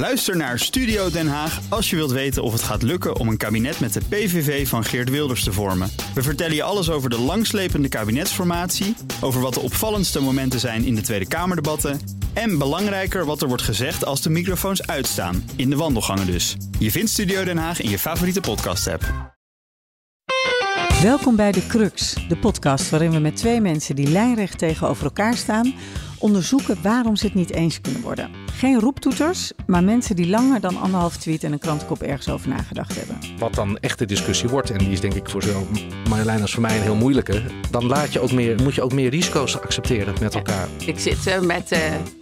Luister naar Studio Den Haag als je wilt weten of het gaat lukken om een kabinet met de PVV van Geert Wilders te vormen. We vertellen je alles over de langslepende kabinetsformatie, over wat de opvallendste momenten zijn in de Tweede Kamerdebatten en belangrijker wat er wordt gezegd als de microfoons uitstaan, in de wandelgangen dus. Je vindt Studio Den Haag in je favoriete podcast-app. Welkom bij De Crux, de podcast waarin we met twee mensen die lijnrecht tegenover elkaar staan onderzoeken waarom ze het niet eens kunnen worden. Geen roeptoeters, maar mensen die langer dan anderhalf tweet en een krantenkop ergens over nagedacht hebben. Wat dan echt de discussie wordt, en die is denk ik voor zowel Marjolein als voor mij een heel moeilijke, dan laat je ook meer, moet je ook meer risico's accepteren met elkaar. Ik zit uh, met uh,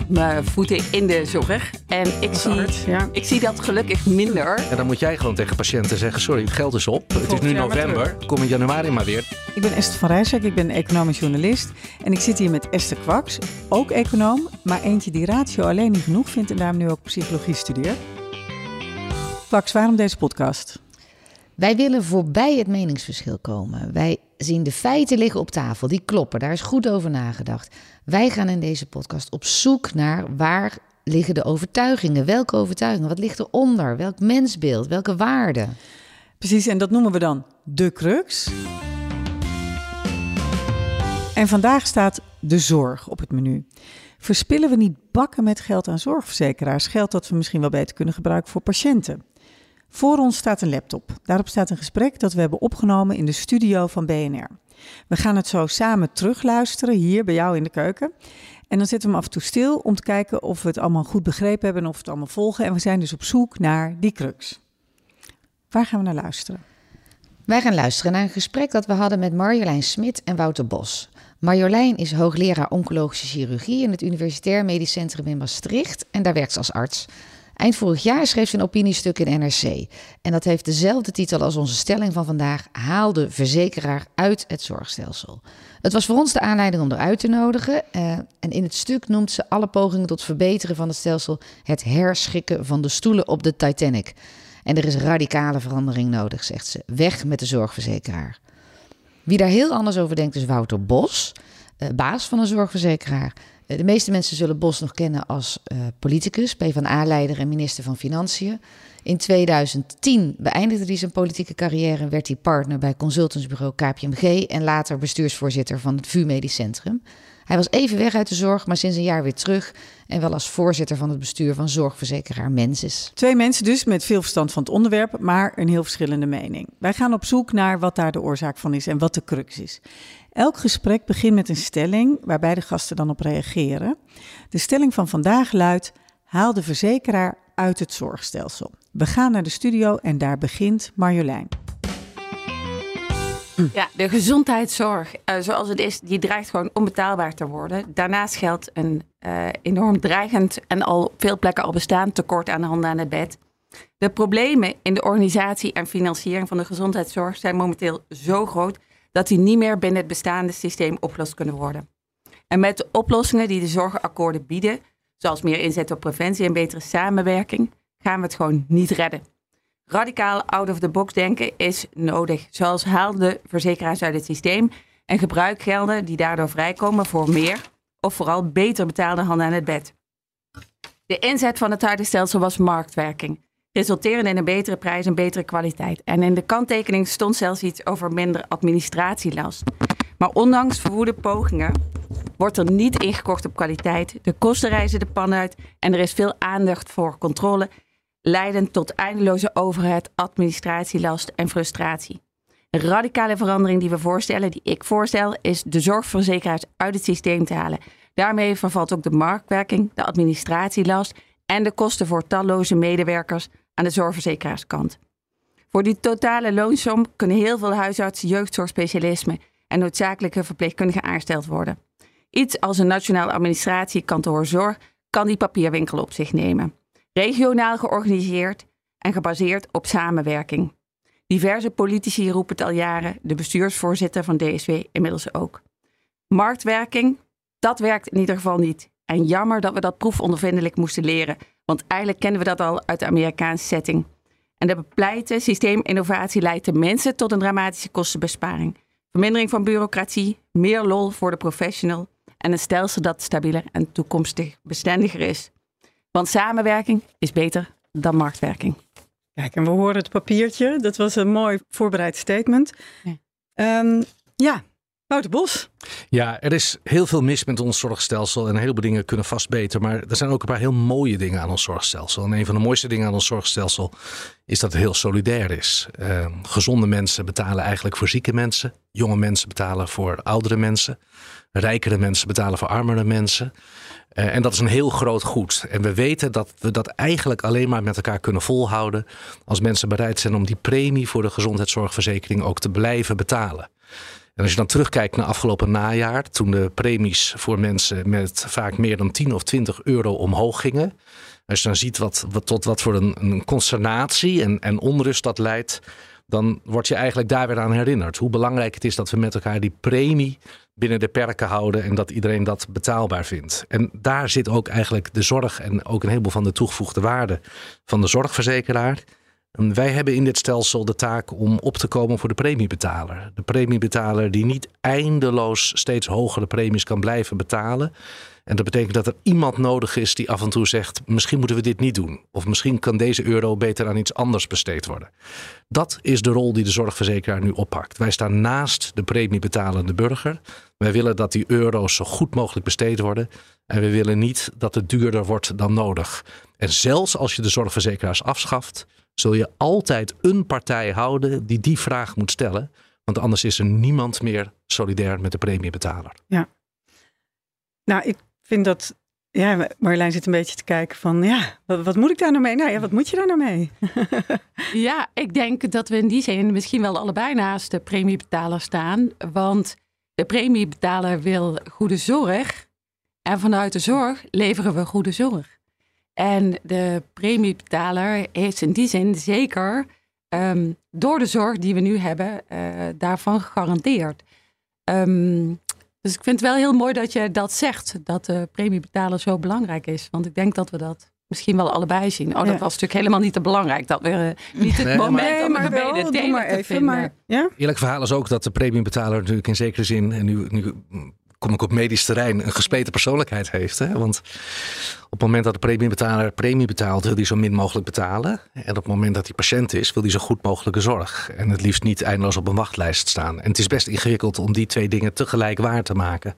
mijn voeten in de zorg en ik zie, hard, ja. ik zie dat gelukkig minder. En dan moet jij gewoon tegen patiënten zeggen, sorry, het geld is op. het is nu november, kom in januari maar weer. Ik ben Esther van Rijswijk, ik ben economisch journalist en ik zit hier met Esther Kwaks, ook econoom, maar eentje die ratio alleen niet genoeg vindt en daarom nu ook psychologie studeert. Kwaks, waarom deze podcast? Wij willen voorbij het meningsverschil komen. Wij zien de feiten liggen op tafel, die kloppen, daar is goed over nagedacht. Wij gaan in deze podcast op zoek naar waar liggen de overtuigingen, welke overtuigingen, wat ligt eronder, welk mensbeeld, welke waarden. Precies, en dat noemen we dan de crux. En vandaag staat de zorg op het menu. Verspillen we niet bakken met geld aan zorgverzekeraars? Geld dat we misschien wel beter kunnen gebruiken voor patiënten. Voor ons staat een laptop. Daarop staat een gesprek dat we hebben opgenomen in de studio van BNR. We gaan het zo samen terugluisteren hier bij jou in de keuken. En dan zetten we af en toe stil om te kijken of we het allemaal goed begrepen hebben en of we het allemaal volgen. En we zijn dus op zoek naar die crux. Waar gaan we naar luisteren? Wij gaan luisteren naar een gesprek dat we hadden met Marjolein Smit en Wouter Bos. Marjolein is hoogleraar oncologische chirurgie in het Universitair Medisch Centrum in Maastricht en daar werkt ze als arts. Eind vorig jaar schreef ze een opiniestuk in NRC. En dat heeft dezelfde titel als onze stelling van vandaag: Haal de verzekeraar uit het zorgstelsel. Het was voor ons de aanleiding om eruit te nodigen. Uh, en in het stuk noemt ze alle pogingen tot verbeteren van het stelsel het herschikken van de stoelen op de Titanic. En er is radicale verandering nodig, zegt ze. Weg met de zorgverzekeraar. Wie daar heel anders over denkt is Wouter Bos, uh, baas van een zorgverzekeraar. Uh, de meeste mensen zullen Bos nog kennen als uh, politicus, PvdA-leider en minister van Financiën. In 2010 beëindigde hij zijn politieke carrière en werd hij partner bij consultantsbureau KPMG en later bestuursvoorzitter van het VU Medisch Centrum. Hij was even weg uit de zorg, maar sinds een jaar weer terug. En wel als voorzitter van het bestuur van zorgverzekeraar Mensis. Twee mensen dus met veel verstand van het onderwerp, maar een heel verschillende mening. Wij gaan op zoek naar wat daar de oorzaak van is en wat de crux is. Elk gesprek begint met een stelling waarbij de gasten dan op reageren. De stelling van vandaag luidt: haal de verzekeraar uit het zorgstelsel. We gaan naar de studio en daar begint Marjolein. Ja, de gezondheidszorg uh, zoals het is, die dreigt gewoon onbetaalbaar te worden. Daarnaast geldt een uh, enorm dreigend en al op veel plekken al bestaand tekort aan de handen aan het bed. De problemen in de organisatie en financiering van de gezondheidszorg zijn momenteel zo groot dat die niet meer binnen het bestaande systeem opgelost kunnen worden. En met de oplossingen die de zorgakkoorden bieden, zoals meer inzet op preventie en betere samenwerking, gaan we het gewoon niet redden. Radicaal out-of-the-box denken is nodig, zoals haal de verzekeraars uit het systeem en gebruik gelden die daardoor vrijkomen voor meer of vooral beter betaalde handen aan het bed. De inzet van het huidige stelsel was marktwerking, resulterend in een betere prijs en betere kwaliteit. En in de kanttekening stond zelfs iets over minder administratielast. Maar ondanks verwoede pogingen wordt er niet ingekocht op kwaliteit. De kosten reizen de pan uit en er is veel aandacht voor controle leidend tot eindeloze overheid, administratielast en frustratie. Een radicale verandering die we voorstellen, die ik voorstel, is de zorgverzekeraars uit het systeem te halen. Daarmee vervalt ook de marktwerking, de administratielast en de kosten voor talloze medewerkers aan de zorgverzekeraarskant. Voor die totale loonsom kunnen heel veel huisartsen, jeugdzorgspecialismen en noodzakelijke verpleegkundigen aangesteld worden. Iets als een nationaal administratiekantoor zorg kan die papierwinkel op zich nemen regionaal georganiseerd en gebaseerd op samenwerking. Diverse politici roepen het al jaren, de bestuursvoorzitter van DSW inmiddels ook. Marktwerking, dat werkt in ieder geval niet. En jammer dat we dat proefondervindelijk moesten leren, want eigenlijk kennen we dat al uit de Amerikaanse setting. En de bepleite systeeminnovatie leidt de mensen tot een dramatische kostenbesparing. Vermindering van bureaucratie, meer lol voor de professional en een stelsel dat stabieler en toekomstig bestendiger is. Want samenwerking is beter dan marktwerking. Kijk, en we horen het papiertje. Dat was een mooi voorbereid statement. Ja, um, ja. Wouter Bos. Ja, er is heel veel mis met ons zorgstelsel en een heleboel dingen kunnen vast beter. Maar er zijn ook een paar heel mooie dingen aan ons zorgstelsel. En een van de mooiste dingen aan ons zorgstelsel is dat het heel solidair is. Uh, gezonde mensen betalen eigenlijk voor zieke mensen. Jonge mensen betalen voor oudere mensen. Rijkere mensen betalen voor armere mensen. Uh, en dat is een heel groot goed. En we weten dat we dat eigenlijk alleen maar met elkaar kunnen volhouden. als mensen bereid zijn om die premie voor de gezondheidszorgverzekering ook te blijven betalen. En als je dan terugkijkt naar afgelopen najaar, toen de premies voor mensen met vaak meer dan 10 of 20 euro omhoog gingen. Als je dan ziet wat, wat tot wat voor een, een consternatie en, en onrust dat leidt, dan word je eigenlijk daar weer aan herinnerd. Hoe belangrijk het is dat we met elkaar die premie binnen de perken houden en dat iedereen dat betaalbaar vindt. En daar zit ook eigenlijk de zorg en ook een heleboel van de toegevoegde waarde van de zorgverzekeraar. Wij hebben in dit stelsel de taak om op te komen voor de premiebetaler. De premiebetaler die niet eindeloos steeds hogere premies kan blijven betalen. En dat betekent dat er iemand nodig is die af en toe zegt: misschien moeten we dit niet doen. Of misschien kan deze euro beter aan iets anders besteed worden. Dat is de rol die de zorgverzekeraar nu oppakt. Wij staan naast de premiebetalende burger. Wij willen dat die euro's zo goed mogelijk besteed worden. En we willen niet dat het duurder wordt dan nodig. En zelfs als je de zorgverzekeraars afschaft, zul je altijd een partij houden die die vraag moet stellen. Want anders is er niemand meer solidair met de premiebetaler. Ja. Nou, ik vind dat. Ja, Marjolein zit een beetje te kijken van, ja, wat, moet ik daar nou mee? Nou ja, wat moet je daar nou mee? ja, ik denk dat we in die zin misschien wel allebei naast de premiebetaler staan. Want de premiebetaler wil goede zorg. En vanuit de zorg leveren we goede zorg. En de premiebetaler heeft in die zin zeker um, door de zorg die we nu hebben, uh, daarvan gegarandeerd. Um, dus ik vind het wel heel mooi dat je dat zegt, dat de premiebetaler zo belangrijk is. Want ik denk dat we dat misschien wel allebei zien. Oh, dat was natuurlijk helemaal niet te belangrijk. Dat we uh, niet het nee, moment nee, maar wel, het maar even, maar, ja? Eerlijk verhaal is ook dat de premiebetaler natuurlijk in zekere zin, en nu, nu kom ik op medisch terrein, een gespleten persoonlijkheid heeft. Hè? Want op het moment dat de premiebetaler premie betaalt, wil hij zo min mogelijk betalen. En op het moment dat hij patiënt is, wil hij zo goed mogelijke zorg. En het liefst niet eindeloos op een wachtlijst staan. En het is best ingewikkeld om die twee dingen tegelijk waar te maken.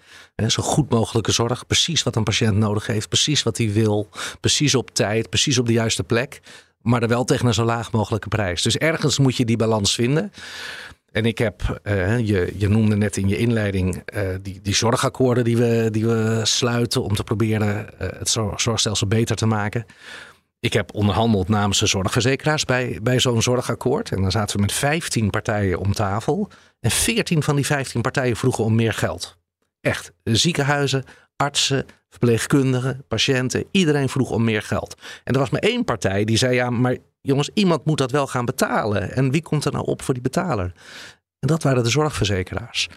Zo goed mogelijke zorg, precies wat een patiënt nodig heeft, precies wat hij wil, precies op tijd, precies op de juiste plek. Maar er wel tegen een zo laag mogelijke prijs. Dus ergens moet je die balans vinden. En ik heb, uh, je, je noemde net in je inleiding uh, die, die zorgakkoorden die we, die we sluiten om te proberen uh, het zorgstelsel beter te maken. Ik heb onderhandeld namens de zorgverzekeraars bij, bij zo'n zorgakkoord. En dan zaten we met 15 partijen om tafel. En 14 van die 15 partijen vroegen om meer geld. Echt, ziekenhuizen, artsen, verpleegkundigen, patiënten, iedereen vroeg om meer geld. En er was maar één partij die zei: ja, maar jongens, iemand moet dat wel gaan betalen. En wie komt er nou op voor die betaler? En dat waren de zorgverzekeraars.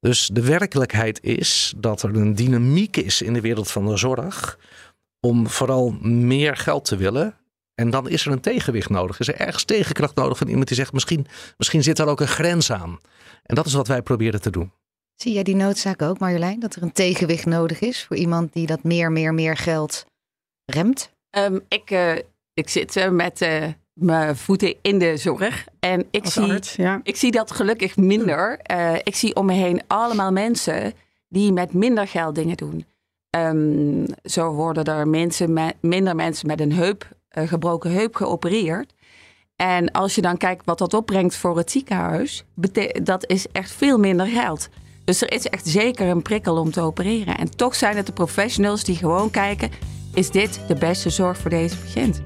Dus de werkelijkheid is dat er een dynamiek is in de wereld van de zorg om vooral meer geld te willen. En dan is er een tegenwicht nodig. Is er ergens tegenkracht nodig van iemand die zegt: misschien, misschien zit daar ook een grens aan. En dat is wat wij proberen te doen. Zie jij die noodzaak ook, Marjolein? Dat er een tegenwicht nodig is voor iemand die dat meer, meer, meer geld remt? Um, ik, uh, ik zit uh, met uh, mijn voeten in de zorg. En ik, zie, arts, ja. ik zie dat gelukkig minder. ik zie om me heen allemaal mensen die met minder geld dingen doen. Um, zo worden er mensen met, minder mensen met een heup, gebroken heup geopereerd. En als je dan kijkt wat dat opbrengt voor het ziekenhuis, dat is echt veel minder geld. Dus er is echt zeker een prikkel om te opereren. En toch zijn het de professionals die gewoon kijken: is dit de beste zorg voor deze patiënt?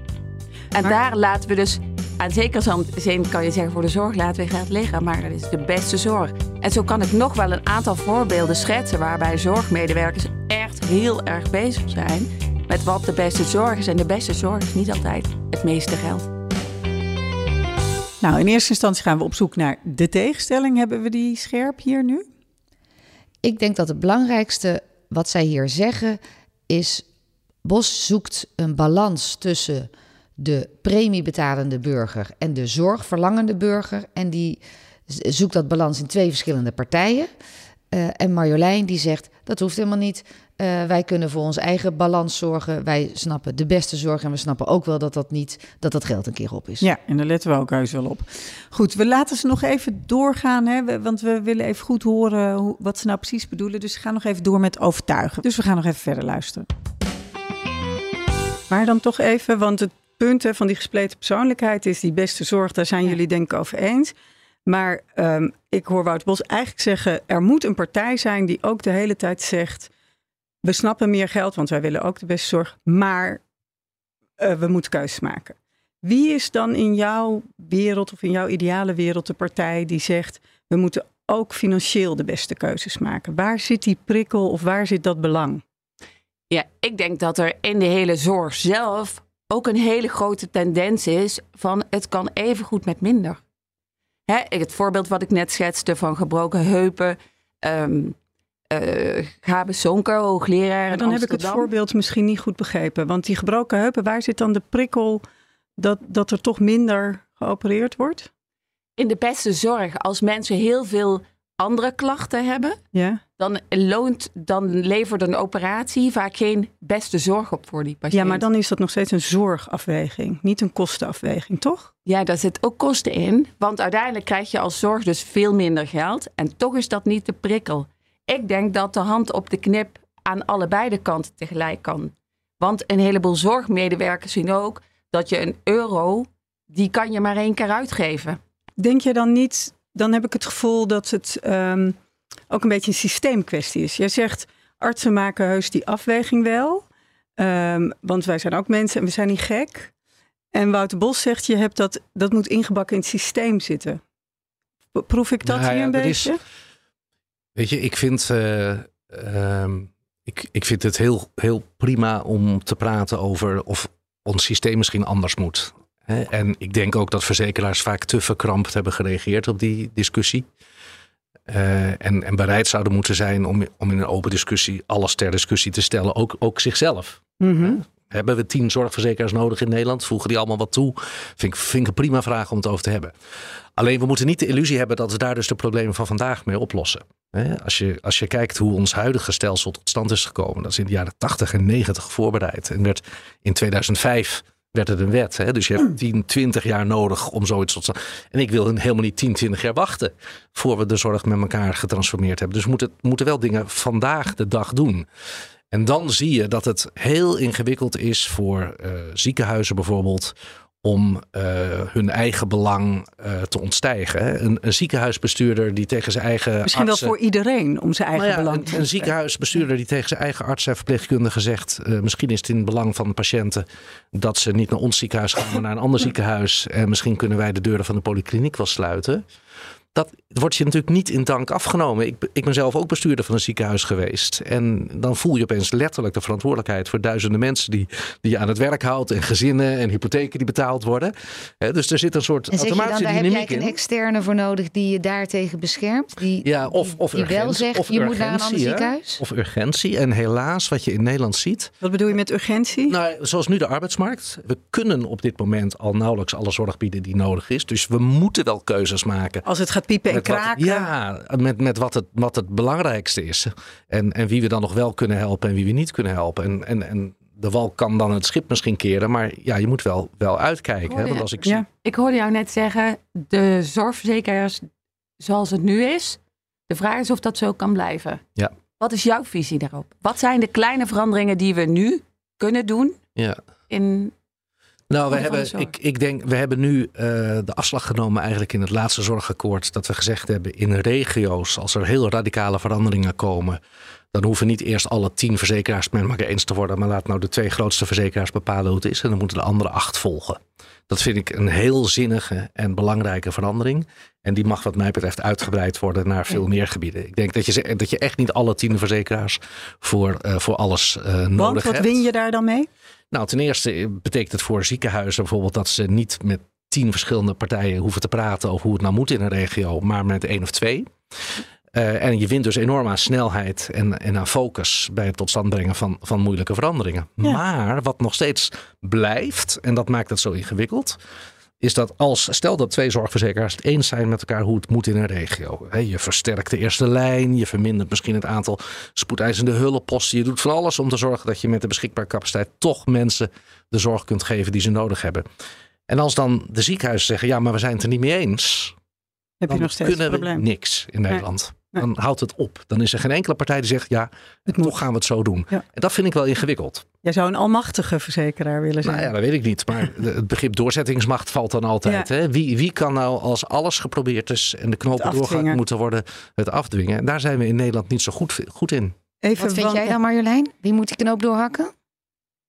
En daar laten we dus, aan zekere zin kan je zeggen voor de zorg laten we geld liggen, maar dat is de beste zorg. En zo kan ik nog wel een aantal voorbeelden schetsen waarbij zorgmedewerkers echt heel erg bezig zijn met wat de beste zorg is. En de beste zorg is niet altijd het meeste geld. Nou, in eerste instantie gaan we op zoek naar de tegenstelling. Hebben we die scherp hier nu? Ik denk dat het belangrijkste wat zij hier zeggen is: Bos zoekt een balans tussen de premiebetalende burger en de zorgverlangende burger. En die zoekt dat balans in twee verschillende partijen. Uh, en Marjolein die zegt: Dat hoeft helemaal niet. Uh, wij kunnen voor ons eigen balans zorgen. Wij snappen de beste zorg en we snappen ook wel dat dat niet dat dat geld een keer op is. Ja, en daar letten we ook heus wel op. Goed, we laten ze nog even doorgaan, hè, want we willen even goed horen hoe, wat ze nou precies bedoelen. Dus we gaan nog even door met overtuigen. Dus we gaan nog even verder luisteren. Maar dan toch even, want het punt van die gespleten persoonlijkheid is die beste zorg. Daar zijn jullie denk ik over eens. Maar um, ik hoor Wout Bos eigenlijk zeggen: er moet een partij zijn die ook de hele tijd zegt: we snappen meer geld, want wij willen ook de beste zorg, maar uh, we moeten keuzes maken. Wie is dan in jouw wereld of in jouw ideale wereld de partij die zegt: we moeten ook financieel de beste keuzes maken? Waar zit die prikkel of waar zit dat belang? Ja, ik denk dat er in de hele zorg zelf ook een hele grote tendens is van het kan even goed met minder. Hè, het voorbeeld wat ik net schetste van gebroken heupen. Um, uh, Gabe Sonker, hoogleraar. Ja, dan heb ik het voorbeeld misschien niet goed begrepen. Want die gebroken heupen, waar zit dan de prikkel dat, dat er toch minder geopereerd wordt? In de beste zorg, als mensen heel veel andere klachten hebben, ja. Dan, loont, dan levert een operatie vaak geen beste zorg op voor die patiënt. Ja, maar dan is dat nog steeds een zorgafweging, niet een kostenafweging, toch? Ja, daar zit ook kosten in. Want uiteindelijk krijg je als zorg dus veel minder geld. En toch is dat niet de prikkel. Ik denk dat de hand op de knip aan allebei de kanten tegelijk kan. Want een heleboel zorgmedewerkers zien ook dat je een euro, die kan je maar één keer uitgeven. Denk je dan niet dan heb ik het gevoel dat het um, ook een beetje een systeemkwestie is. Jij zegt, artsen maken heus die afweging wel. Um, want wij zijn ook mensen en we zijn niet gek. En Wouter Bos zegt, je hebt dat, dat moet ingebakken in het systeem zitten. Proef ik dat nou, hier een beetje? Is, weet je, ik vind, uh, um, ik, ik vind het heel, heel prima om te praten over of ons systeem misschien anders moet. En ik denk ook dat verzekeraars vaak te verkrampt hebben gereageerd op die discussie. Uh, en, en, bereid zouden moeten zijn om, om in een open discussie alles ter discussie te stellen, ook, ook zichzelf. Mm Hebben we tien zorgverzekeraars nodig in Nederland? Voegen die allemaal wat toe? Vind ik, vind ik een prima vraag om het over te hebben. Alleen we moeten niet de illusie hebben dat we daar dus de problemen van vandaag mee oplossen. Als je, als je kijkt hoe ons huidige stelsel tot stand is gekomen, dat is in de jaren 80 en 90 voorbereid en werd in 2005 werd het een wet. Hè? Dus je hebt 10, 20 jaar nodig om zoiets tot. En ik wil helemaal niet 10, 20 jaar wachten voor we de zorg met elkaar getransformeerd hebben. Dus we moeten, moeten wel dingen vandaag de dag doen. En dan zie je dat het heel ingewikkeld is voor uh, ziekenhuizen bijvoorbeeld om uh, hun eigen belang uh, te ontstijgen. Een, een, ziekenhuisbestuurder die tegen zijn eigen. Misschien artsen, wel voor iedereen om zijn eigen nou ja, belang een, een ziekenhuisbestuurder die tegen zijn eigen arts en verpleegkundige zegt. Uh, misschien is het in het belang van de patiënten dat ze niet naar ons ziekenhuis gaan, maar naar een ander ziekenhuis. En misschien kunnen wij de deuren van de polykliniek wel sluiten dat wordt je natuurlijk niet in dank afgenomen. Ik, ik ben zelf ook bestuurder van een ziekenhuis geweest. En dan voel je opeens letterlijk de verantwoordelijkheid voor duizenden mensen die, die je aan het werk houdt. En gezinnen en hypotheken die betaald worden. dus er zit een soort en automatische dan, daar heb je een externe voor nodig die je daartegen beschermt. Die, ja, of, of die urgentie, wel zegt, of je moet naar een ander ziekenhuis. Of urgentie. En helaas, wat je in Nederland ziet. Wat bedoel je met urgentie? Nou, zoals nu de arbeidsmarkt. We kunnen op dit moment al nauwelijks alle zorg bieden die nodig is. Dus we moeten wel keuzes maken. Als het gaat piepen en kraken. Ja, met, met wat, het, wat het belangrijkste is. En, en wie we dan nog wel kunnen helpen en wie we niet kunnen helpen. En, en, en de wal kan dan het schip misschien keren, maar ja, je moet wel, wel uitkijken. Hè? Want als ik, zie... ik hoorde jou net zeggen, de zorgverzekeraars zoals het nu is, de vraag is of dat zo kan blijven. Ja. Wat is jouw visie daarop? Wat zijn de kleine veranderingen die we nu kunnen doen ja. in nou, we hebben, ik, ik denk, we hebben nu uh, de afslag genomen eigenlijk in het laatste zorgakkoord. Dat we gezegd hebben in regio's, als er heel radicale veranderingen komen. Dan hoeven niet eerst alle tien verzekeraars met elkaar eens te worden. Maar laat nou de twee grootste verzekeraars bepalen hoe het is. En dan moeten de andere acht volgen. Dat vind ik een heel zinnige en belangrijke verandering. En die mag wat mij betreft uitgebreid worden naar veel meer gebieden. Ik denk dat je, dat je echt niet alle tien verzekeraars voor, uh, voor alles uh, nodig hebt. Want wat win je daar dan mee? Nou, ten eerste betekent het voor ziekenhuizen bijvoorbeeld dat ze niet met tien verschillende partijen hoeven te praten over hoe het nou moet in een regio, maar met één of twee. Uh, en je wint dus enorm aan snelheid en, en aan focus bij het tot stand brengen van, van moeilijke veranderingen. Ja. Maar wat nog steeds blijft, en dat maakt het zo ingewikkeld, is dat als, stel dat twee zorgverzekeraars het eens zijn met elkaar hoe het moet in een regio. je versterkt de eerste lijn, je vermindert misschien het aantal spoedeisende hulpposten. Je doet van alles om te zorgen dat je met de beschikbare capaciteit toch mensen de zorg kunt geven die ze nodig hebben. En als dan de ziekenhuizen zeggen, ja, maar we zijn het er niet mee eens. Heb je nog steeds kunnen we niks in Nederland. Dan houdt het op. Dan is er geen enkele partij die zegt, ja, Het moet. toch gaan we het zo doen. Ja. En dat vind ik wel ingewikkeld. Jij zou een almachtige verzekeraar willen zijn. Nou ja, dat weet ik niet. Maar de- het begrip doorzettingsmacht valt dan altijd. Hè? Wie, wie kan nou als alles geprobeerd is en de knopen afdwingen. moeten worden, het afdwingen? En daar zijn we in Nederland niet zo goed, goed in. Even Wat vind van- jij dan Marjolein? Wie moet die knoop doorhakken?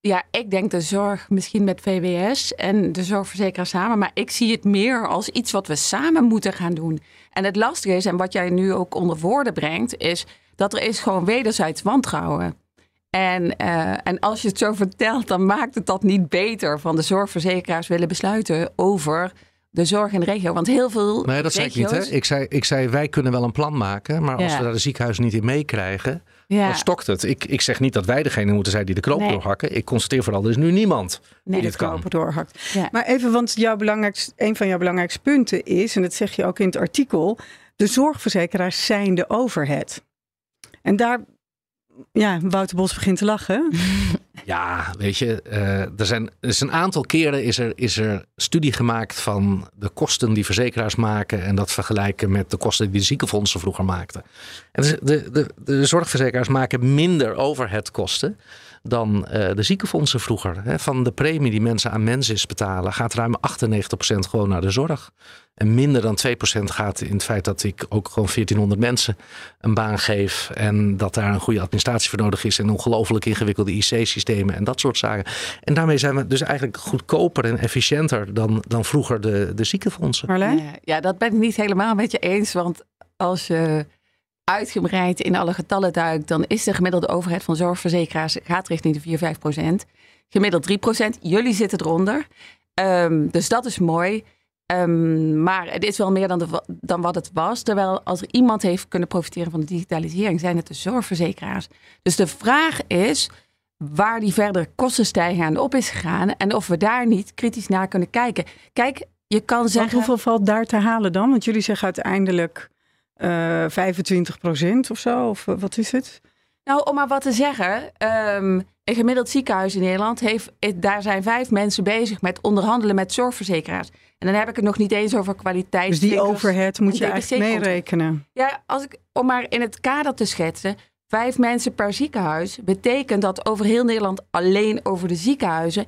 Ja, ik denk de zorg misschien met VWS en de zorgverzekeraar samen. Maar ik zie het meer als iets wat we samen moeten gaan doen. En het lastige is, en wat jij nu ook onder woorden brengt, is dat er is gewoon wederzijds wantrouwen. En, eh, en als je het zo vertelt, dan maakt het dat niet beter van de zorgverzekeraars willen besluiten over de zorg in de regio. Want heel veel Nee, dat zei ik niet. regio's- Hè? Ik, zei, ik zei, wij kunnen wel een plan maken. Maar als Ja. we daar de ziekenhuizen niet in meekrijgen, Ja, dan stokt het. Ik, ik zeg niet dat wij degene moeten zijn die de knoop Nee. doorhakken. Ik constateer vooral, er is nu niemand nee, die dit kan. doorhakt. Ja. Maar even, want jouw belangrijkste, een van jouw belangrijkste punten is, en dat zeg je ook in het artikel, de zorgverzekeraars zijn de overhead. En daar, ja, Wouter Bos begint te lachen. Ja, weet je, eh, er zijn is een aantal keren is er, is er studie gemaakt van de kosten die verzekeraars maken en dat vergelijken met de kosten die de ziekenfondsen vroeger maakten. En dus de, de, de zorgverzekeraars maken minder overheadkosten dan eh, de ziekenfondsen vroeger. Van de premie die mensen aan mensen betalen, gaat ruim 98% gewoon naar de zorg. En minder dan 2% gaat in het feit dat ik ook gewoon 1400 mensen een baan geef. En dat daar een goede administratie voor nodig is. En ongelooflijk ingewikkelde IC-systemen en dat soort zaken. En daarmee zijn we dus eigenlijk goedkoper en efficiënter dan, dan vroeger de, de ziekenfondsen. Marlijn? Ja, ja, dat ben ik niet helemaal met je eens. Want als je uitgebreid in alle getallen duikt, dan is de gemiddelde overheid van zorgverzekeraars gaat richting de 4, 5 procent. Gemiddeld 3 procent. Jullie zitten eronder. Ehm, dus dat is mooi. Ehm, maar het is wel meer dan, de, dan wat het was. Terwijl als er iemand heeft kunnen profiteren van de digitalisering, zijn het de zorgverzekeraars. Dus de vraag is waar die verdere kostenstijging aan op is gegaan. En of we daar niet kritisch naar kunnen kijken. Kijk, je kan Want zeggen... hoeveel valt daar te halen dan? Want jullie zeggen uiteindelijk eh 25% of zo, of eh, wat is het? Nou, om maar wat te zeggen. ehm, een gemiddeld ziekenhuis in Nederland heeft, daar zijn vijf mensen bezig met onderhandelen met zorgverzekeraars. En dan heb ik het nog niet eens over kwaliteit. Dus die overhead moet je en eigenlijk meerekenen. Ja, als ik, om maar in het kader te schetsen. Vijf mensen per ziekenhuis betekent dat over heel Nederland alleen over de ziekenhuizen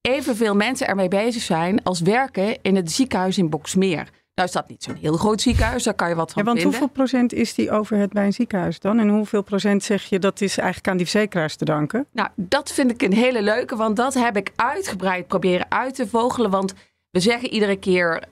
evenveel mensen ermee bezig zijn als werken in het ziekenhuis in Boksmeer. Nou is dat niet zo'n heel groot ziekenhuis, daar kan je wat van Ja, want vinden. hoeveel procent is die overhead bij een ziekenhuis dan? En hoeveel procent zeg je dat is eigenlijk aan die verzekeraars te danken? Nou, dat vind ik een hele leuke, want dat heb ik uitgebreid proberen uit te vogelen. Want we zeggen iedere keer uh,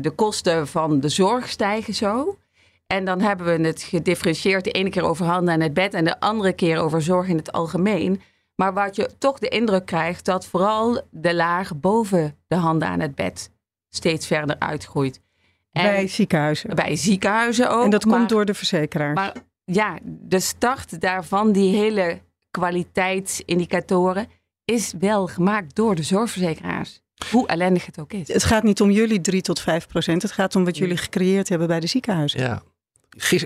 de kosten van de zorg stijgen zo. En dan hebben we het gedifferentieerd de ene keer over handen en het bed en de andere keer over zorg in het algemeen. Maar wat je toch de indruk krijgt dat vooral de laag boven de handen aan het bed steeds verder uitgroeit. En bij ziekenhuizen. Bij ziekenhuizen ook. En dat maar, komt door de verzekeraars. Maar ja, de start daarvan, die hele kwaliteitsindicatoren, is wel gemaakt door de zorgverzekeraars. Hoe ellendig het ook is. Het gaat niet om jullie 3 tot 5 procent. Het gaat om wat jullie gecreëerd hebben bij de ziekenhuizen. Ja.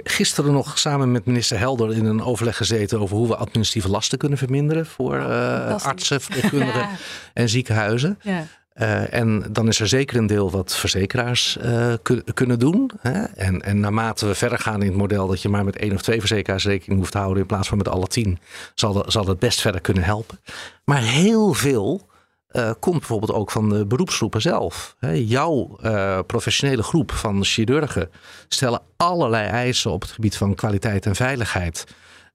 Gisteren nog samen met minister Helder in een overleg gezeten over hoe we administratieve lasten kunnen verminderen voor uh, artsen, verpleegkundigen ja. en ziekenhuizen. Ja. Uh, en dan is er zeker een deel wat verzekeraars uh, kun, kunnen doen. Hè? En, en naarmate we verder gaan in het model dat je maar met één of twee verzekeraars rekening hoeft te houden in plaats van met alle tien, zal zal dat best verder kunnen helpen. Maar heel veel uh, komt bijvoorbeeld ook van de beroepsgroepen zelf. Jouw professionele groep van chirurgen stellen allerlei eisen op het gebied van kwaliteit en veiligheid.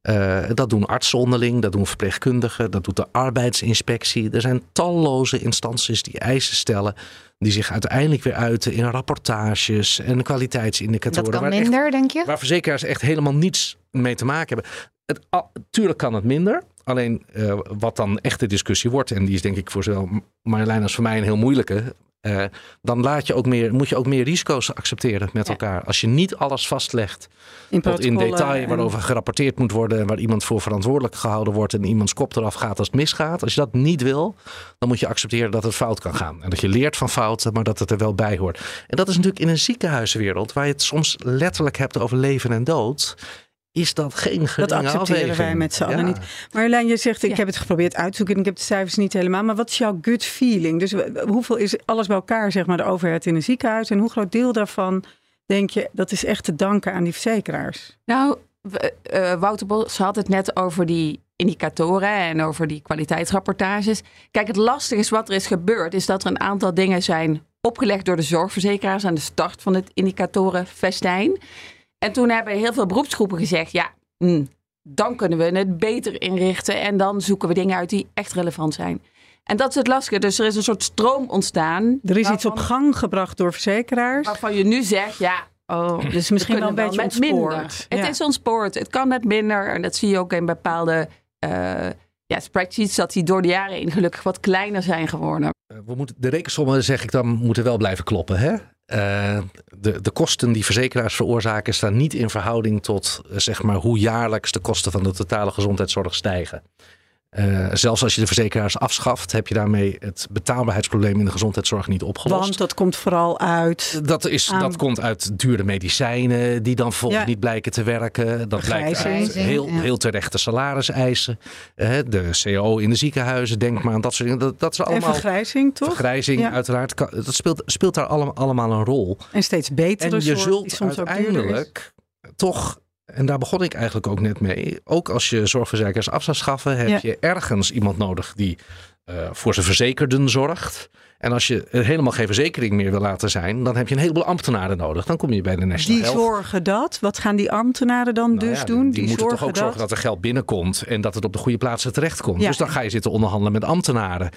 Uh, dat doen artsen onderling, dat doen verpleegkundigen, dat doet de arbeidsinspectie. Er zijn talloze instanties die eisen stellen, die zich uiteindelijk weer uiten in rapportages en kwaliteitsindicatoren. Dat kan minder, echt, denk je? Waar verzekeraars echt helemaal niets mee te maken hebben. Het, tuurlijk kan het minder. Alleen uh, wat dan echt de discussie wordt, en die is denk ik voor zowel Marjolein als voor mij een heel moeilijke. Uh, dan laat je ook meer, moet je ook meer risico's accepteren met elkaar. Als je niet alles vastlegt in, tot in detail waarover gerapporteerd moet worden en waar iemand voor verantwoordelijk gehouden wordt en iemands kop eraf gaat als het misgaat. Als je dat niet wil, dan moet je accepteren dat het fout kan gaan. En dat je leert van fouten, maar dat het er wel bij hoort. En dat is natuurlijk in een ziekenhuiswereld waar je het soms letterlijk hebt over leven en dood is dat geen geringe Dat accepteren wij met z'n allen niet. Maar Marjolein, je zegt, ik heb het geprobeerd uit te zoeken en ik heb de cijfers niet helemaal. Maar wat is jouw gut feeling? Dus hoeveel is alles bij elkaar, zeg maar, de overheid in een ziekenhuis? En hoe groot deel daarvan denk je, dat is echt te danken aan die verzekeraars? Nou, uh, Wouter Bos had het net over die indicatoren en over die kwaliteitsrapportages. Kijk, het lastige is wat er is gebeurd, is dat er een aantal dingen zijn opgelegd door de zorgverzekeraars aan de start van het indicatorenfestijn. En toen hebben heel veel beroepsgroepen gezegd: ja, hm, dan kunnen we het beter inrichten en dan zoeken we dingen uit die echt relevant zijn. En dat is het lastige. Dus er is een soort stroom ontstaan. Er is iets op gang gebracht door verzekeraars. Waarvan je nu zegt, ja, Oh, dus misschien wel een beetje met ontspoord. Het is ontspoord. Het kan met minder. En dat zie je ook in bepaalde uh, ja, spreadsheets. Dat die door de jaren in gelukkig wat kleiner zijn geworden. Eh, we moeten, de rekensommen, zeg ik dan, moeten wel blijven kloppen. Hè? Uh, de, de kosten die verzekeraars veroorzaken staan niet in verhouding tot zeg maar, hoe jaarlijks de kosten van de totale gezondheidszorg stijgen. Uh, zelfs als je de verzekeraars afschaft, heb je daarmee het betaalbaarheidsprobleem in de gezondheidszorg niet opgelost. Want dat komt vooral uit. Dat, is, dat komt uit dure medicijnen die dan volgens niet blijken te werken. Dat blijkt uit heel, ja. heel terechte salariseisen. Uh, de CO in de ziekenhuizen, denk maar aan dat soort dingen. Dat, dat is allemaal. En vergrijzing, toch? Vergrijzing, uiteraard. Dat speelt, speelt daar allemaal, allemaal een rol. En steeds beter. En je zult uiteindelijk toch en daar begon ik eigenlijk ook net mee. Ook als je zorgverzekeraars af zou schaffen, heb je ergens iemand nodig die uh, voor zijn verzekerden zorgt. En als je helemaal geen verzekering meer wil laten zijn, dan heb je een heleboel ambtenaren nodig. Dan kom je bij de National Die zorgen dat? Wat gaan die ambtenaren dan nou dus doen? Die, die moeten toch ook dat? zorgen dat er geld binnenkomt en dat het op de goede plaatsen terechtkomt. Ja. Dus dan ga je zitten onderhandelen met ambtenaren.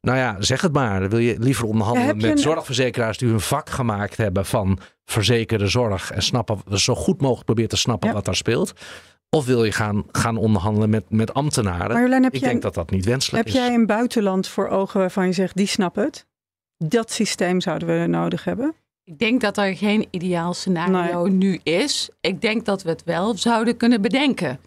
Nou ja, zeg het maar. Wil je liever onderhandelen met zorgverzekeraars die hun vak gemaakt hebben van verzekerde zorg en snappen, zo goed mogelijk proberen te snappen wat daar speelt? Of wil je gaan, gaan onderhandelen met, met ambtenaren? Marjolein, Ik denk dat dat niet wenselijk heb is. Heb jij een buitenland voor ogen waarvan je zegt, die snapt het? Dat systeem zouden we nodig hebben? Ik denk dat er geen ideaal scenario nu is. Ik denk dat we het wel zouden kunnen bedenken.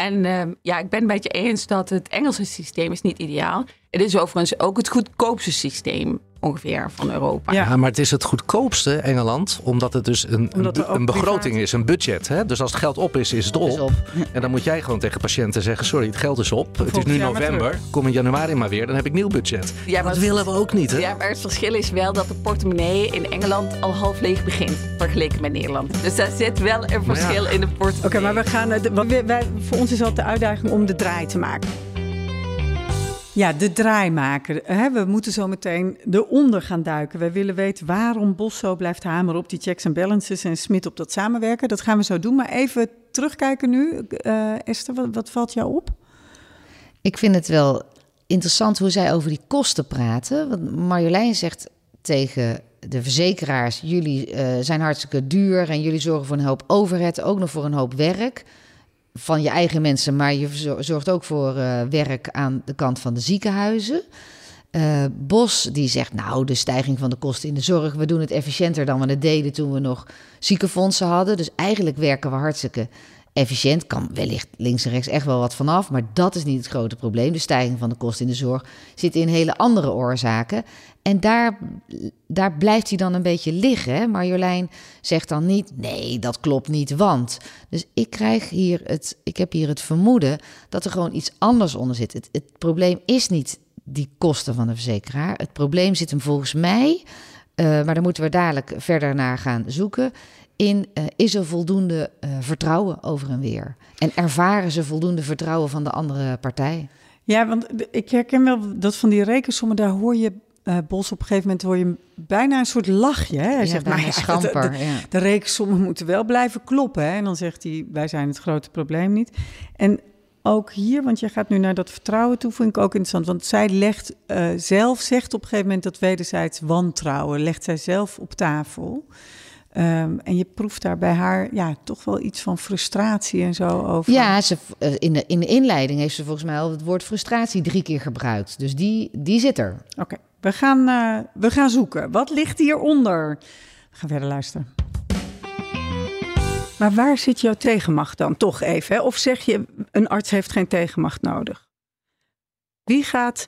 En uh, ja, ik ben het een beetje eens dat het Engelse systeem is niet ideaal. Het is overigens ook het goedkoopste systeem ongeveer van Europa. Ja, maar het is het goedkoopste Engeland, omdat het dus een, een, een begroting is, een budget. Hè? Dus als het geld op is, is het op. En dan moet jij gewoon tegen patiënten zeggen: sorry, het geld is op. Het is nu november. Kom in januari maar weer, dan heb ik nieuw budget. Ja, dat willen we ook niet. Hè? Ja, maar het verschil is wel dat de portemonnee in Engeland al half leeg begint, vergeleken met Nederland. Dus daar zit wel een verschil in de portemonnee. Oké, maar we gaan. Wij, wij, voor ons is altijd de uitdaging om de draai te maken. Ja, de draaimaker. We moeten zo meteen eronder gaan duiken. We willen weten waarom Bos zo blijft hameren op die checks en balances en Smit op dat samenwerken. Dat gaan we zo doen. Maar even terugkijken nu. Uh, Esther, wat, wat valt jou op? Ik vind het wel interessant hoe zij over die kosten praten. Want Marjolein zegt tegen de verzekeraars: jullie uh, zijn hartstikke duur en jullie zorgen voor een hoop overheid, ook nog voor een hoop werk van je eigen mensen, maar je zorgt ook voor uh, werk aan de kant van de ziekenhuizen. Uh, Bos die zegt, nou, de stijging van de kosten in de zorg, we doen het efficiënter dan we het deden toen we nog ziekenfondsen hadden. Dus eigenlijk werken we hartstikke efficiënt. Kan wellicht links en rechts echt wel wat vanaf, maar dat is niet het grote probleem. De stijging van de kosten in de zorg zit in hele andere oorzaken. En daar, daar blijft hij dan een beetje liggen. Marjolein zegt dan niet, nee, dat klopt niet, want. Dus ik krijg hier het, ik heb hier het vermoeden dat er gewoon iets anders onder zit. Het, probleem is niet die kosten van de verzekeraar. Het probleem zit hem volgens mij, uh, maar daar moeten we dadelijk verder naar gaan zoeken in uh, is er voldoende uh, vertrouwen over en weer? En ervaren ze voldoende vertrouwen van de andere partij? Ja, want ik herken wel dat van die rekensommen, daar hoor je uh, Bos op een gegeven moment hoor je bijna een soort lachje. Hè? Hij zegt, maar ja, schamper, de, de, de, rekensommen moeten wel blijven kloppen. Hè? En dan zegt hij, wij zijn het grote probleem niet. En ook hier, want je gaat nu naar dat vertrouwen toe, vind ik ook interessant. Want zij legt uh, zelf, zegt op een gegeven moment dat wederzijds wantrouwen, legt zij zelf op tafel. Um, en je proeft daar bij haar ja, toch wel iets van frustratie en zo over. Ja, ze, eh, in, de, in de inleiding heeft ze volgens mij al het woord frustratie drie keer gebruikt. Dus die, die zit er. Oké. we gaan, uh, we gaan zoeken. Wat ligt hieronder? We gaan verder luisteren. Maar waar zit jouw tegenmacht dan? Toch even. Hè? Of zeg je, een arts heeft geen tegenmacht nodig? Wie gaat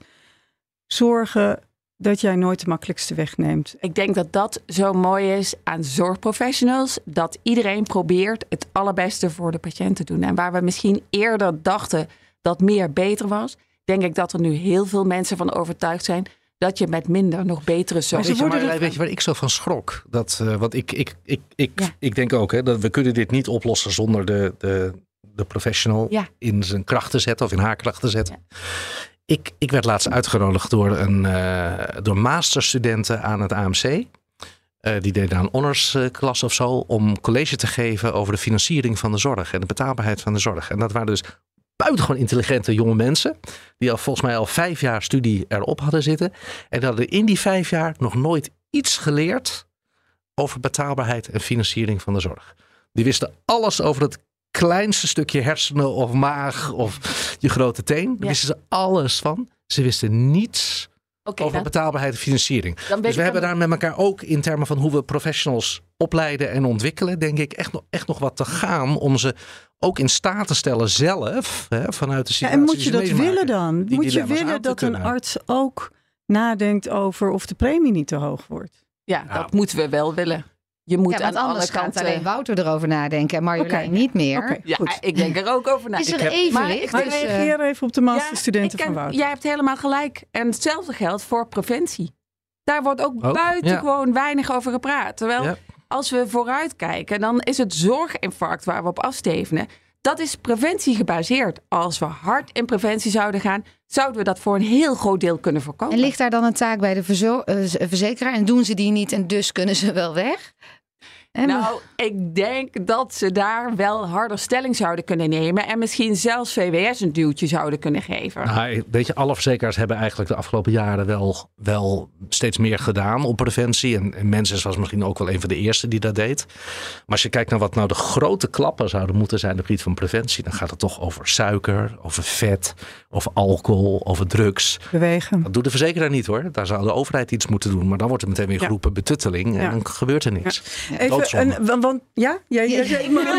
zorgen dat jij nooit de makkelijkste weg neemt? Ik denk dat dat zo mooi is aan zorgprofessionals. Dat iedereen probeert het allerbeste voor de patiënt te doen. En waar we misschien eerder dachten dat meer beter was, denk ik dat er nu heel veel mensen van overtuigd zijn dat je met minder nog betere zorg... Weet je, maar, weet je waar ik zo van schrok? Dat, uh, want ik, ik, ik, ik, ik denk ook hè, dat we kunnen dit niet oplossen zonder de, de, de professional in zijn kracht te zetten of in haar kracht te zetten. Ik, ik werd laatst uitgenodigd door, een, uh, door masterstudenten aan het AMC. Uh, die deden aan honorsklas of zo. Om college te geven over de financiering van de zorg. En de betaalbaarheid van de zorg. En dat waren dus buitengewoon intelligente jonge mensen. Die al volgens mij al vijf jaar studie erop hadden zitten. En die hadden in die vijf jaar nog nooit iets geleerd over betaalbaarheid en financiering van de zorg. Die wisten alles over het kleinste stukje hersenen of maag of je grote teen. Daar wisten ze alles van. Ze wisten niets over betaalbaarheid en financiering. Dus we hebben daar met elkaar ook in termen van hoe we professionals opleiden en ontwikkelen, denk ik, echt nog, echt nog wat te gaan om ze ook in staat te stellen zelf, hè, vanuit de situatie. Ja, en moet je dat willen dan? moet je willen dat een arts ook nadenkt over of de premie niet te hoog wordt? Ja, dat moeten we wel willen. Je moet ja, aan anders alle kanten... alleen Wouter erover nadenken en Marjolein niet meer. ja, ik denk er ook over na. Is er ik heb, evenwicht? Maar, dus, reageer even op de masterstudenten ja, van Wouter. Jij hebt helemaal gelijk. En hetzelfde geldt voor preventie. Daar wordt ook oh, buitengewoon weinig over gepraat. Terwijl als we vooruitkijken, dan is het zorginfarct waar we op afstevenen. Dat is preventie gebaseerd. Als we hard in preventie zouden gaan, zouden we dat voor een heel groot deel kunnen voorkomen. En ligt daar dan een taak bij de eh, verzekeraar en doen ze die niet en dus kunnen ze wel weg? Nou, ik denk dat ze daar wel harder stelling zouden kunnen nemen. En misschien zelfs VWS een duwtje zouden kunnen geven. Nou, weet je, alle verzekeraars hebben eigenlijk de afgelopen jaren wel, wel steeds meer gedaan op preventie. En, en Menses was misschien ook wel een van de eerste die dat deed. Maar als je kijkt naar wat nou de grote klappen zouden moeten zijn op het gebied van preventie. Dan gaat het toch over suiker, over vet, over alcohol, over drugs. Bewegen. Dat doet de verzekeraar niet hoor. Daar zou de overheid iets moeten doen. Maar dan wordt er meteen weer geroepen betutteling. En dan gebeurt er niks. Ja want, ja? Ja, ja, ja, ik moet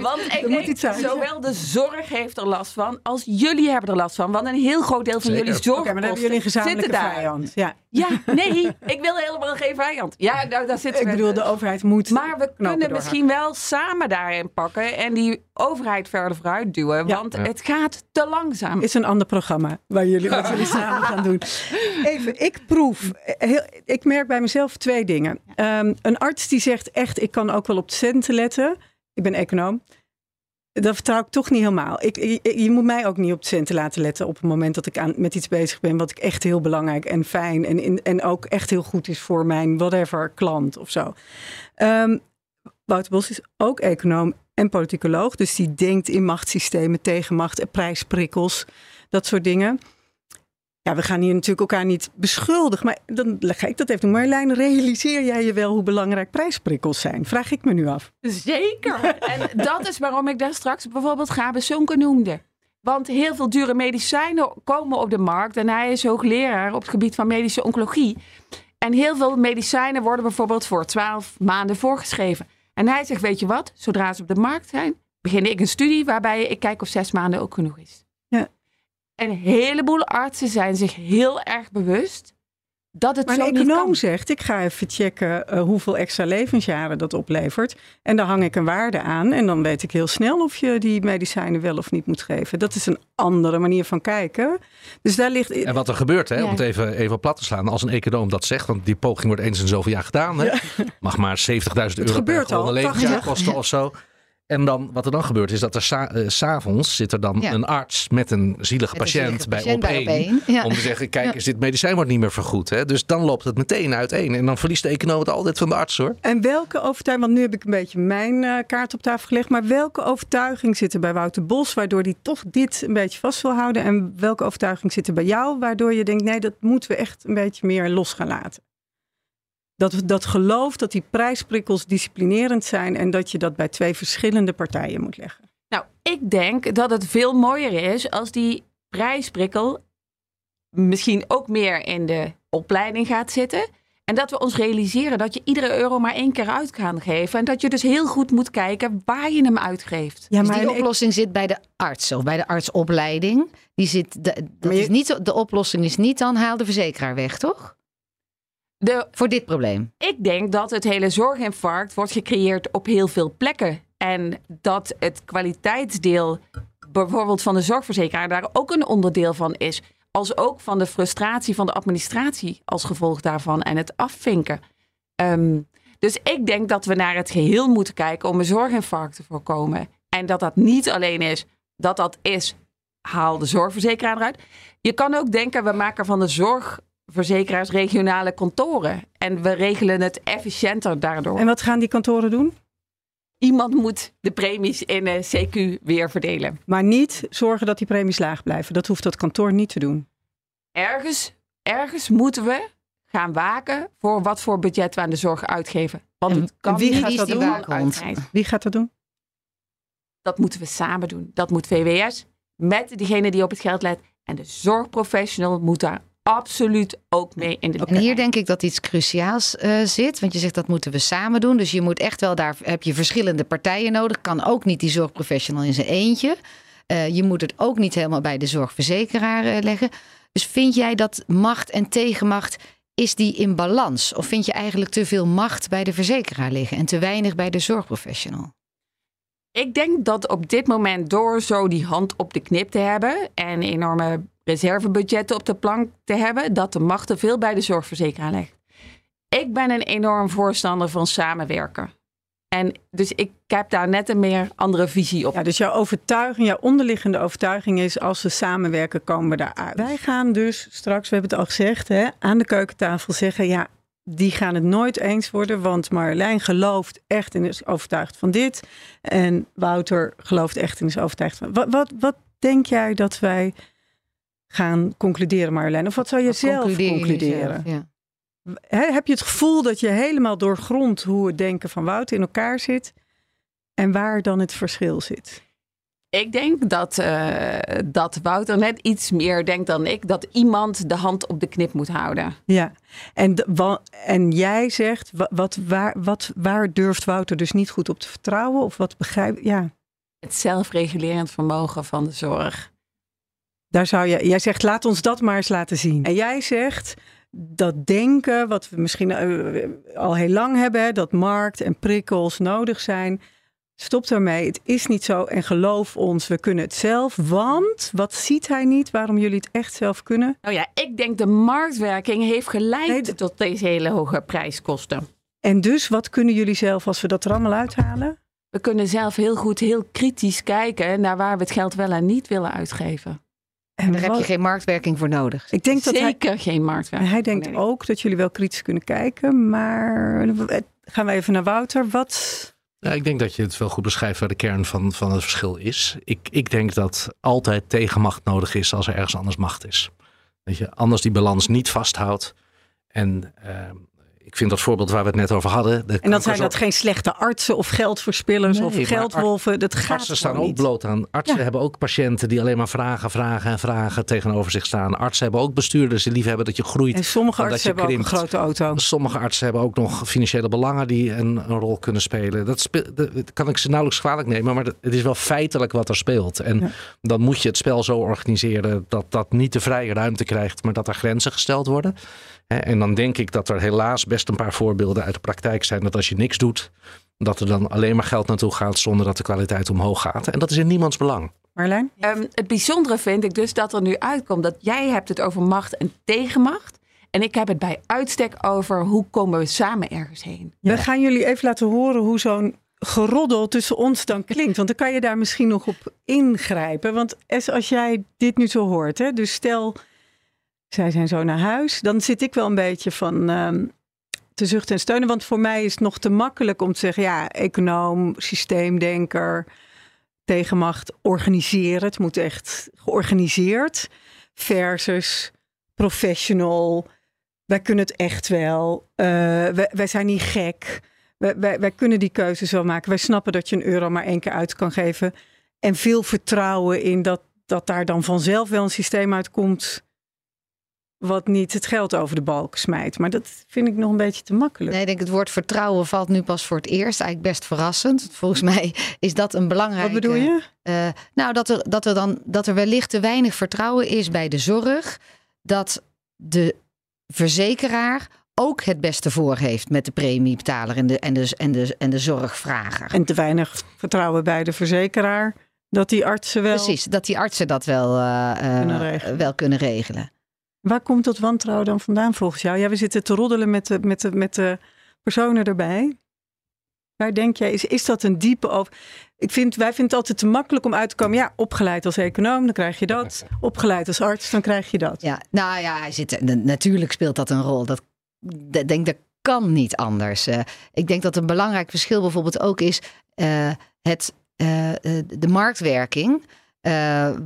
Want ik moet iets zowel de zorg heeft er last van, als jullie hebben er last van. Want een heel groot deel van jullie zorg. Okay, maar dan hebben jullie een gezamenlijke vijand. Ja. ja, nee, ik wil helemaal geen vijand. Ja, daar, daar zit Ik bedoel, de overheid moet. Maar we kunnen misschien wel samen daarin pakken en die overheid verder vooruit duwen. Want het gaat te langzaam. Is een ander programma waar jullie, wat jullie samen gaan doen. Even, ik proef. Heel, ik merk bij mezelf twee dingen. Um, een arts die zegt echt, ik kan ook wel op de centen letten. Ik ben econoom. Dat vertrouw ik toch niet helemaal. Ik, je, moet mij ook niet op centen laten letten op het moment dat ik aan, met iets bezig ben wat ik echt heel belangrijk en fijn en, en ook echt heel goed is voor mijn whatever klant of zo. Um, Wouter Bos is ook econoom en politicoloog, dus die denkt in machtssystemen, tegenmacht en prijsprikkels, dat soort dingen. Ja, we gaan hier natuurlijk elkaar niet beschuldigen. Maar dan leg ik dat even. Marjolein, realiseer jij je wel hoe belangrijk prijsprikkels zijn? Vraag ik me nu af. Zeker. en dat is waarom ik daar straks bijvoorbeeld Gabe Sonke noemde. Want heel veel dure medicijnen komen op de markt. En hij is hoogleraar op het gebied van medische oncologie. En heel veel medicijnen worden bijvoorbeeld voor twaalf maanden voorgeschreven. En hij zegt, weet je wat? Zodra ze op de markt zijn, begin ik een studie waarbij ik kijk of zes maanden ook genoeg is. Een heleboel artsen zijn zich heel erg bewust dat het maar zo een econoom zegt, ik ga even checken uh, hoeveel extra levensjaren dat oplevert. En dan hang ik een waarde aan en dan weet ik heel snel of je die medicijnen wel of niet moet geven. Dat is een andere manier van kijken. Dus daar ligt... En wat er gebeurt, hè, om het even, even plat te slaan, als een econoom dat zegt, want die poging wordt eens in zoveel jaar gedaan, hè, mag maar 70.000 euro per gewone levensjaar kosten of zo. En dan, wat er dan gebeurt is dat er uh, s'avonds zit er dan een arts met een zielige patiënt, bij op één. Om te zeggen, kijk eens, dit medicijn wordt niet meer vergoed. Hè? Dus dan loopt het meteen uiteen. En dan verliest de econoom het altijd van de arts hoor. En welke overtuiging, want nu heb ik een beetje mijn uh, kaart op tafel gelegd. Maar welke overtuiging zit er bij Wouter Bos waardoor hij toch dit een beetje vast wil houden? En welke overtuiging zit er bij jou waardoor je denkt, nee, dat moeten we echt een beetje meer los gaan laten? Dat, dat geloof dat die prijsprikkels disciplinerend zijn en dat je dat bij twee verschillende partijen moet leggen. Nou, ik denk dat het veel mooier is als die prijsprikkel misschien ook meer in de opleiding gaat zitten. En dat we ons realiseren dat je iedere euro maar één keer uit kan geven. En dat je dus heel goed moet kijken waar je hem uitgeeft. Ja, Dus maar die ik- oplossing zit bij de arts of bij de artsopleiding. Die zit, de, dat je- is niet, de oplossing is niet dan haal de verzekeraar weg, toch? De, Voor dit probleem. ik denk dat het hele zorginfarct wordt gecreëerd op heel veel plekken. En dat het kwaliteitsdeel bijvoorbeeld van de zorgverzekeraar daar ook een onderdeel van is. Als ook van de frustratie van de administratie als gevolg daarvan en het afvinken. Ehm, dus ik denk dat we naar het geheel moeten kijken om een zorginfarct te voorkomen. En dat dat niet alleen is, dat dat is, haal de zorgverzekeraar eruit. Je kan ook denken, we maken van de zorgverzekeraars regionale kantoren. En we regelen het efficiënter daardoor. En wat gaan die kantoren doen? Iemand moet de premies in de CQ weer verdelen. Maar niet zorgen dat die premies laag blijven. Dat hoeft dat kantoor niet te doen. Ergens, ergens moeten we gaan waken voor wat voor budget we aan de zorg uitgeven. Want het kan wie gaat dat doen? Wie gaat dat doen? Dat moeten we samen doen. Dat moet VWS met degene die op het geld let. En de zorgprofessional moet daar absoluut ook mee in de En hier denk ik dat iets cruciaals eh, zit. Want je zegt dat moeten we samen doen. Dus je moet echt wel, daar heb je verschillende partijen nodig. Kan ook niet die zorgprofessional in zijn eentje. Eh, je moet het ook niet helemaal bij de zorgverzekeraar eh, leggen. Dus vind jij dat macht en tegenmacht, is die in balans? Of vind je eigenlijk te veel macht bij de verzekeraar liggen en te weinig bij de zorgprofessional? Ik denk dat op dit moment door zo die hand op de knip te hebben en enorme reservebudgetten op de plank te hebben, dat de macht te veel bij de zorgverzekeraar ligt. Ik ben een enorm voorstander van samenwerken. En dus ik heb daar net een meer andere visie op. Ja, dus jouw overtuiging, jouw onderliggende overtuiging is... als we samenwerken, komen we daaruit. Wij gaan dus straks, we hebben het al gezegd... Hè, aan de keukentafel zeggen... ja, die gaan het nooit eens worden... want Marjolein gelooft echt en is overtuigd van dit... en Wouter gelooft echt en is overtuigd van... Wat, wat, wat denk jij dat wij gaan concluderen, Marjolein? Of wat zou je Wat zelf concludeer je concluderen? Ja. Heb je het gevoel dat je helemaal doorgrondt... hoe het denken van Wouter in elkaar zit... en waar dan het verschil zit? Ik denk dat, eh, dat Wouter net iets meer denkt dan ik, dat iemand de hand op de knip moet houden. Ja, en, de- en jij zegt, wa- wat, waar, wat, waar durft Wouter dus niet goed op te vertrouwen? Of wat begrijp Ja, Het zelfregulerend vermogen van de zorg. Daar zou je, jij zegt, laat ons dat maar eens laten zien. En jij zegt, dat denken, wat we misschien eh, al heel lang hebben, hè, dat markt en prikkels nodig zijn. Stop daarmee, het is niet zo en geloof ons, we kunnen het zelf. Want, wat ziet hij niet waarom jullie het echt zelf kunnen? Nou ja, ik denk de marktwerking heeft geleid Nee, tot deze hele hoge prijskosten. En dus, wat kunnen jullie zelf als we dat er allemaal uithalen? We kunnen zelf heel goed, heel kritisch kijken naar waar we het geld wel en niet willen uitgeven. En Daar heb je geen marktwerking voor nodig. ik denk dat hij, Zeker geen marktwerking. Hij denkt Nee. ook dat jullie wel kritisch kunnen kijken, maar gaan we even naar Wouter. Wat? Ja, ik denk dat je het wel goed beschrijft waar de kern van, van het verschil is. Ik, ik denk dat altijd tegenmacht nodig is als er ergens anders macht is. Dat je anders die balans niet vasthoudt. En ehm, ik vind dat voorbeeld waar we het net over hadden. de En dan zijn dat geen slechte artsen of geldverspillers Nee, of geldwolven. Dat gaat Artsen staan ook niet. bloot aan. Artsen Ja. hebben ook patiënten die alleen maar vragen, vragen en vragen tegenover zich staan. Artsen hebben ook bestuurders die lief hebben dat je groeit. En sommige en dat artsen je hebben ook een krimpt. grote auto. Sommige artsen hebben ook nog financiële belangen die een, een rol kunnen spelen. Dat, dat dat kan ik ze nauwelijks kwalijk nemen, maar dat- het is wel feitelijk wat er speelt. En Ja. dan moet je het spel zo organiseren dat dat niet de vrije ruimte krijgt, maar dat er grenzen gesteld worden. Hè, En dan denk ik dat er helaas best een paar voorbeelden uit de praktijk zijn dat als je niks doet, dat er dan alleen maar geld naartoe gaat zonder dat de kwaliteit omhoog gaat. En dat is in niemands belang. Marlijn? Ehm, het bijzondere vind ik dus dat er nu uitkomt dat jij hebt het over macht en tegenmacht. En ik heb het bij uitstek over hoe komen we samen ergens heen. We gaan jullie even laten horen hoe zo'n geroddel tussen ons dan klinkt. Want dan kan je daar misschien nog op ingrijpen. Want als jij dit nu zo hoort, hè, dus stel, zij zijn zo naar huis, dan zit ik wel een beetje van ehm, te zuchten en steunen. Want voor mij is het nog te makkelijk om te zeggen, ja, econoom, systeemdenker, tegenmacht, organiseren. Het moet echt georganiseerd versus professional. Wij kunnen het echt wel. Eh, wij, wij zijn niet gek. Wij, wij, wij kunnen die keuze zo maken. Wij snappen dat je een euro maar één keer uit kan geven. En veel vertrouwen in dat, dat daar dan vanzelf wel een systeem uitkomt. Wat niet het geld over de balk smijt. Maar dat vind ik nog een beetje te makkelijk. Nee, ik denk het woord vertrouwen valt nu pas voor het eerst. Eigenlijk best verrassend. Volgens mij is dat een belangrijke... Wat bedoel je? Uh, nou, dat er, dat, er dan, dat er wellicht te weinig vertrouwen is bij de zorg. Dat de verzekeraar ook het beste voor heeft met de premiebetaler en de, en de, en de, en de zorgvrager. En te weinig vertrouwen bij de verzekeraar dat die artsen wel. Precies, dat die artsen dat wel, uh, kunnen wel kunnen regelen. Waar komt dat wantrouwen dan vandaan volgens jou? Ja, we zitten te roddelen met de, met de, met de personen erbij. Waar denk jij, is, is dat een diepe over? Ik vind, wij vinden het altijd te makkelijk om uit te komen. Ja, opgeleid als econoom, dan krijg je dat. Opgeleid als arts, dan krijg je dat. Ja, nou ja, hij zit, natuurlijk speelt dat een rol. Dat, dat denk dat kan niet anders. Uh, ik denk dat een belangrijk verschil bijvoorbeeld ook is uh, het, uh, de marktwerking.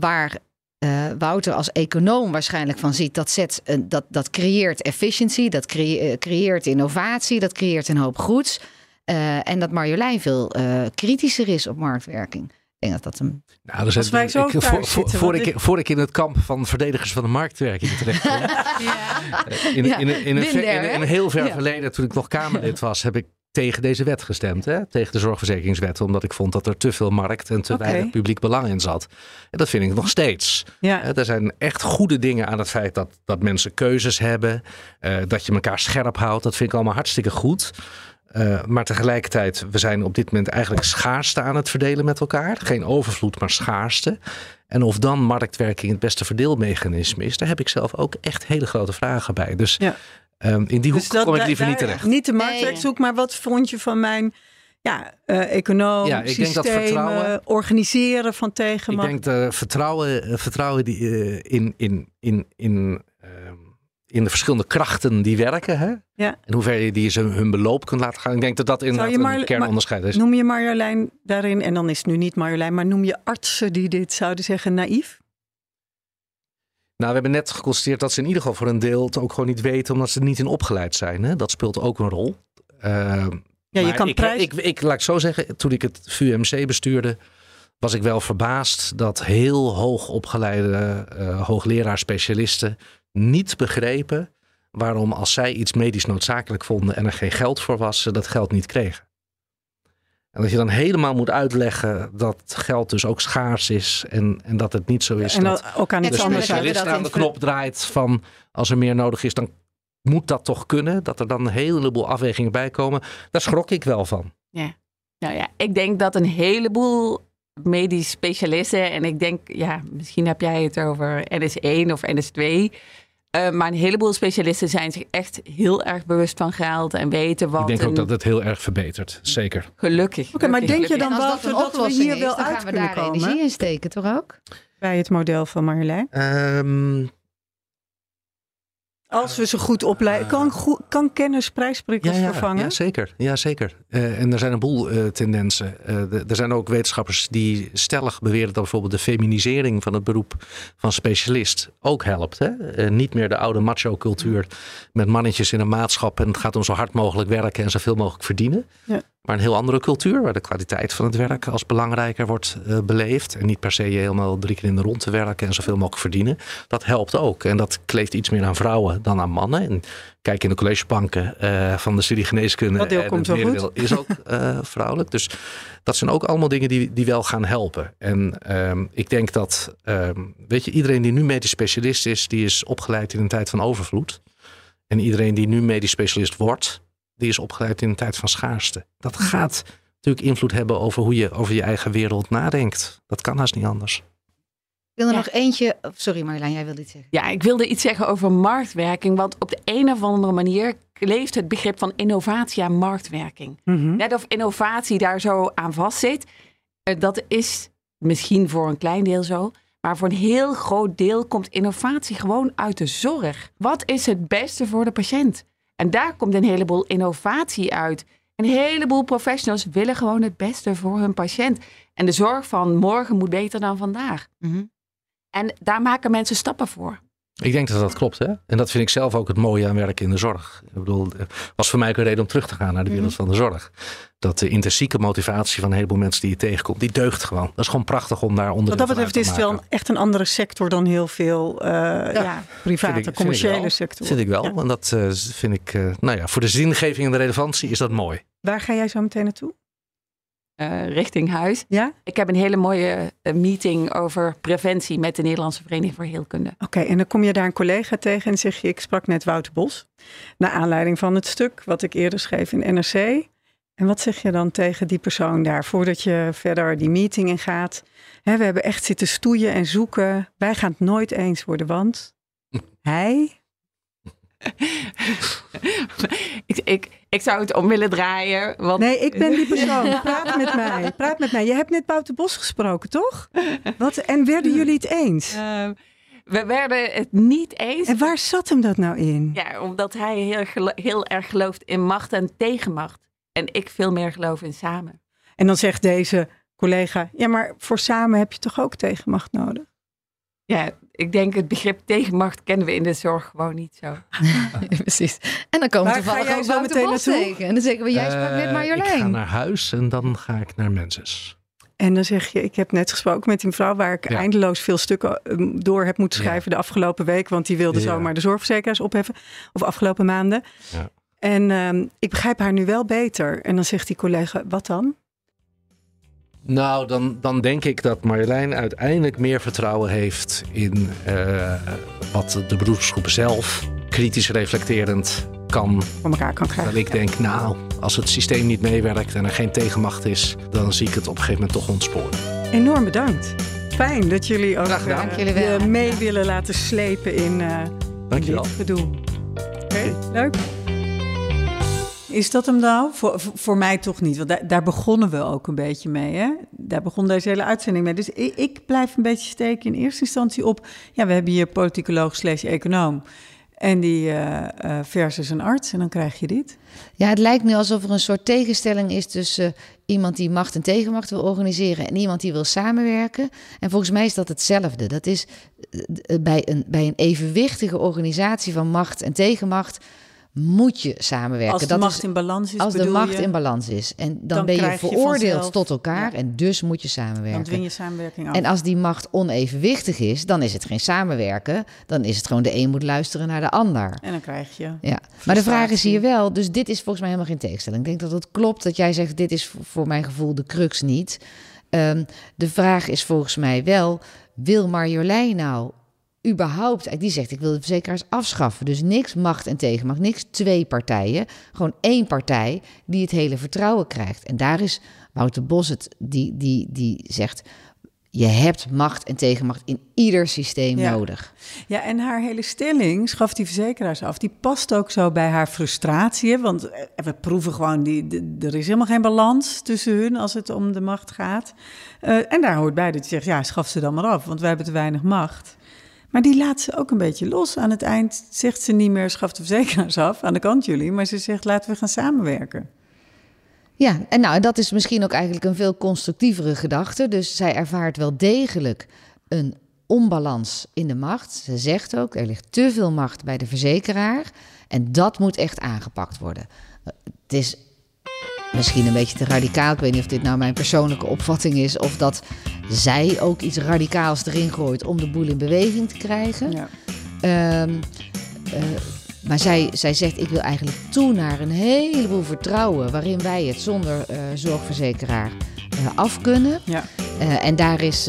waar uh, Wouter als econoom waarschijnlijk van ziet, dat, zet, uh, dat, dat creëert efficiëntie, dat crea creëert innovatie, dat creëert een hoop goeds. Uh, en dat Marjolein veel kritischer is op marktwerking. Ik denk dat dat een. Nou, dus Als wij zo ik, voor, voor, voor, ik, voor ik in het kamp van verdedigers van de marktwerking terecht kwam. ja. in, in, in, in, een, in, een heel ver verleden, toen ik nog Kamerlid was, heb ik tegen deze wet gestemd. Hè? Tegen de zorgverzekeringswet. Omdat ik vond dat er te veel markt en te weinig publiek belang in zat. En dat vind ik nog steeds. Ja. Er zijn echt goede dingen aan het feit dat, dat mensen keuzes hebben. Uh, dat je elkaar scherp houdt. Dat vind ik allemaal hartstikke goed. Uh, maar tegelijkertijd, we zijn op dit moment eigenlijk schaarste aan het verdelen met elkaar. Geen overvloed, maar schaarste. En of dan marktwerking het beste verdeelmechanisme is, daar heb ik zelf ook echt hele grote vragen bij. Dus ja. Um, in die dus hoek kom ik liever niet terecht. Niet de marktwerkzoek, maar wat vond je van mijn ja, uh, econoom, ja, ik systemen, denk dat vertrouwen, organiseren van tegenmacht? Ik denk dat vertrouwen, uh, vertrouwen die, uh, in, in, in, in, in de verschillende krachten die werken. Hè? Ja. En hoe ver je die ze hun beloop kunt laten gaan. Ik denk dat dat inderdaad een kernonderscheid is. Noem je Marjolein daarin, en dan is het nu niet Marjolein, maar noem je artsen die dit zouden zeggen naïef? Nou, we hebben net geconstateerd dat ze in ieder geval voor een deel het ook gewoon niet weten, omdat ze er niet in opgeleid zijn. Hè? Dat speelt ook een rol. Uh, ja, je kan ik, prijs... ik, ik, laat ik zo zeggen, toen ik het VUMC bestuurde, was ik wel verbaasd dat heel hoog opgeleide uh, hoogleraar-specialisten niet begrepen waarom als zij iets medisch noodzakelijk vonden en er geen geld voor was, ze dat geld niet kregen. En dat je dan helemaal moet uitleggen dat geld dus ook schaars is. En, en dat het niet zo is. En dat, ook aan de specialist aan de knop draait van als er meer nodig is, dan moet dat toch kunnen. Dat er dan een heleboel afwegingen bij komen. Daar schrok ik wel van. Ja. Nou ja, ik denk dat een heleboel medisch specialisten, en ik denk, ja, misschien heb jij het over NS1 of NS2. Uh, maar een heleboel specialisten zijn zich echt heel erg bewust van geld en weten wat. Ik denk ook dat het heel erg verbetert, zeker. Gelukkig. Oké, maar denk je dan wel dat, dat we hier wel uit kunnen daar komen? energie in steken, toch ook? Bij het model van Marjolein? Um, als we ze goed opleiden, kan, kan kennis prijsprikkels ja, ja, vervangen? Ja, zeker. Ja, zeker. Uh, en er zijn een boel uh, tendensen. Uh, er zijn ook wetenschappers die stellig beweren dat bijvoorbeeld de feminisering van het beroep van specialist ook helpt. Hè? niet meer de oude macho-cultuur met mannetjes in een maatschap en het gaat om zo hard mogelijk werken en zoveel mogelijk verdienen. Ja. Maar een heel andere cultuur, waar de kwaliteit van het werk als belangrijker wordt uh, beleefd. En niet per se helemaal drie keer in de rond te werken en zoveel mogelijk verdienen. Dat helpt ook. En dat kleeft iets meer aan vrouwen dan aan mannen. En kijk in de collegebanken uh, van de studie geneeskunde. Dat deel komt wel goed. is ook uh, vrouwelijk. Dus dat zijn ook allemaal dingen die, die wel gaan helpen. En um, ik denk dat, um, weet je, iedereen die nu medisch specialist is, die is opgeleid in een tijd van overvloed. En iedereen die nu medisch specialist wordt, die is opgeleid in een tijd van schaarste. Dat gaat natuurlijk invloed hebben over hoe je over je eigen wereld nadenkt. Dat kan haast niet anders. Ik wil er nog eentje. Sorry Marjolein, jij wilde iets zeggen. Ja, ik wilde iets zeggen over marktwerking. Want op de een of andere manier leeft het begrip van innovatie aan marktwerking. Mhm. Net of innovatie daar zo aan vastzit. Eh, dat is misschien voor een klein deel zo. Maar voor een heel groot deel komt innovatie gewoon uit de zorg. Wat is het beste voor de patiënt? En daar komt een heleboel innovatie uit. Een heleboel professionals willen gewoon het beste voor hun patiënt. En de zorg van morgen moet beter dan vandaag. Mhm. En daar maken mensen stappen voor. Ik denk dat dat klopt. Hè? En dat vind ik zelf ook het mooie aan werken in de zorg. Ik bedoel, het was voor mij ook een reden om terug te gaan naar de wereld van de zorg. Dat de intrinsieke motivatie van een heleboel mensen die je tegenkomt, die deugt gewoon. Dat is gewoon prachtig om daar onder Wat dat betreft is het wel echt een andere sector dan heel veel uh, ja, ja, private, ik, commerciële sector. Vind ik wel. Ja. En dat uh, vind ik, uh, nou ja, voor de zingeving en de relevantie is dat mooi. Waar ga jij zo meteen naartoe? Uh, richting huis. Ja? Ik heb een hele mooie uh, meeting over preventie met de Nederlandse Vereniging voor Heelkunde. Oké, okay, en dan kom je daar een collega tegen en zeg je: Ik sprak net Wouter Bos. Naar aanleiding van het stuk wat ik eerder schreef in NRC. En wat zeg je dan tegen die persoon daar voordat je verder die meeting in gaat? He, we hebben echt zitten stoeien en zoeken. Wij gaan het nooit eens worden, want hij ik, ik, ik zou het om willen draaien. Want... Nee, ik ben die persoon. Praat met mij. Praat met mij. Je hebt net Bouten Bos gesproken, toch? Wat, en werden jullie het eens? Uh, we werden het niet eens. En waar zat hem dat nou in? Ja, omdat hij heel, heel erg gelooft in macht en tegenmacht. En ik veel meer geloof in samen. En dan zegt deze collega: Ja, maar voor samen heb je toch ook tegenmacht nodig? Ja, ik denk het begrip tegenmacht kennen we in de zorg gewoon niet zo. Precies. En dan komen we toevallig ook zo meteen naartoe. En dan zeggen we, jij sprak met Marjolein. Ik ga naar huis en dan ga ik naar Menses. En dan zeg je, ik heb net gesproken met die mevrouw waar ik ja. eindeloos veel stukken door heb moeten schrijven ja. de afgelopen week. Want die wilde ja. zomaar de zorgverzekeraars opheffen. Of afgelopen maanden. En um, ik begrijp haar nu wel beter. En dan zegt die collega, wat dan? Nou, dan, dan denk ik dat Marjolein uiteindelijk meer vertrouwen heeft in uh, wat de beroepsgroep zelf kritisch reflecterend kan. Voor elkaar kan krijgen. Dat ik denk, nou, als het systeem niet meewerkt en er geen tegenmacht is, dan zie ik het op een gegeven moment toch ontsporen. Enorm bedankt. Fijn dat jullie ook uh, mee willen laten slepen in, uh, Dank je dit gedoe. Oké, okay, leuk. Is dat hem nou? Voor, voor mij toch niet, want daar, daar, begonnen we ook een beetje mee. Hè? Daar begon deze hele uitzending mee. Dus ik, blijf een beetje steken in eerste instantie op... Ja, we hebben hier politicoloog slash econoom... En die uh, uh, versus een arts, en dan krijg je dit. Ja, het lijkt nu alsof er een soort tegenstelling is tussen uh, iemand die macht en tegenmacht wil organiseren en iemand die wil samenwerken. En volgens mij is dat hetzelfde. Dat is bij een, bij een evenwichtige organisatie van macht en tegenmacht moet je samenwerken. Als de dat macht is, in balans is, Als de macht je, in balans is. En dan, dan ben je veroordeeld vanzelf- tot elkaar ja. en dus moet je samenwerken. Dan dwing je samenwerking af. En als die macht onevenwichtig is, dan is het geen samenwerken. Dan is het gewoon de een moet luisteren naar de ander. En dan krijg je... Ja. Maar de vraag is hier wel, dus dit is volgens mij helemaal geen tegenstelling. Ik denk dat het klopt dat jij zegt, dit is voor- voor mijn gevoel de crux niet. Ehm, de vraag is volgens mij wel, wil Marjolein nou überhaupt... Die zegt, ik wil de verzekeraars afschaffen. Dus niks macht en tegenmacht, niks twee partijen. Gewoon één partij die het hele vertrouwen krijgt. En daar is Wouter Bos het, die, die, die zegt... Je hebt macht en tegenmacht in ieder systeem Ja. nodig. Ja, en haar hele stelling, schaf die verzekeraars af, die past ook zo bij haar frustratie. Want eh, we proeven gewoon, die, de- er is helemaal geen balans tussen hun als het om de macht gaat. Eh, en daar hoort bij dat je zegt, ja, schaf ze dan maar af, want wij hebben te weinig macht. Maar die laat ze ook een beetje los. Aan het eind zegt ze niet meer, schaf de verzekeraars af, aan de kant jullie. Maar ze zegt, laten we gaan samenwerken. Ja, en nou, dat is misschien ook eigenlijk een veel constructievere gedachte. Dus zij ervaart wel degelijk een onbalans in de macht. Ze zegt ook, er ligt te veel macht bij de verzekeraar. En dat moet echt aangepakt worden. Het is misschien een beetje te radicaal. Ik weet niet of dit nou mijn persoonlijke opvatting is. Of dat zij ook iets radicaals erin gooit om de boel in beweging te krijgen. Ja. Ehm, eh, maar zij, zij zegt, ik wil eigenlijk toe naar een heleboel vertrouwen... waarin wij het zonder eh, zorgverzekeraar eh, af kunnen. Ja, en daar is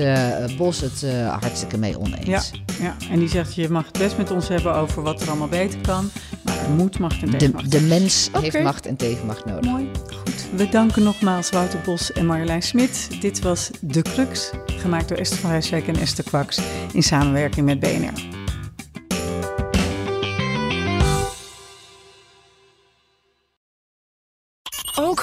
Bos het hartstikke mee oneens. ja, ja. En die zegt, je mag het best met ons hebben over wat er allemaal beter kan. Maar er moet macht en De, tegenmacht. de mens Oké. heeft macht en tegenmacht nodig. Mooi. We danken nogmaals Wouter Bos en Marjolein Smit. Dit was De Crux, gemaakt door Esther van Rijswijk en Esther Kwaks in samenwerking met BNR.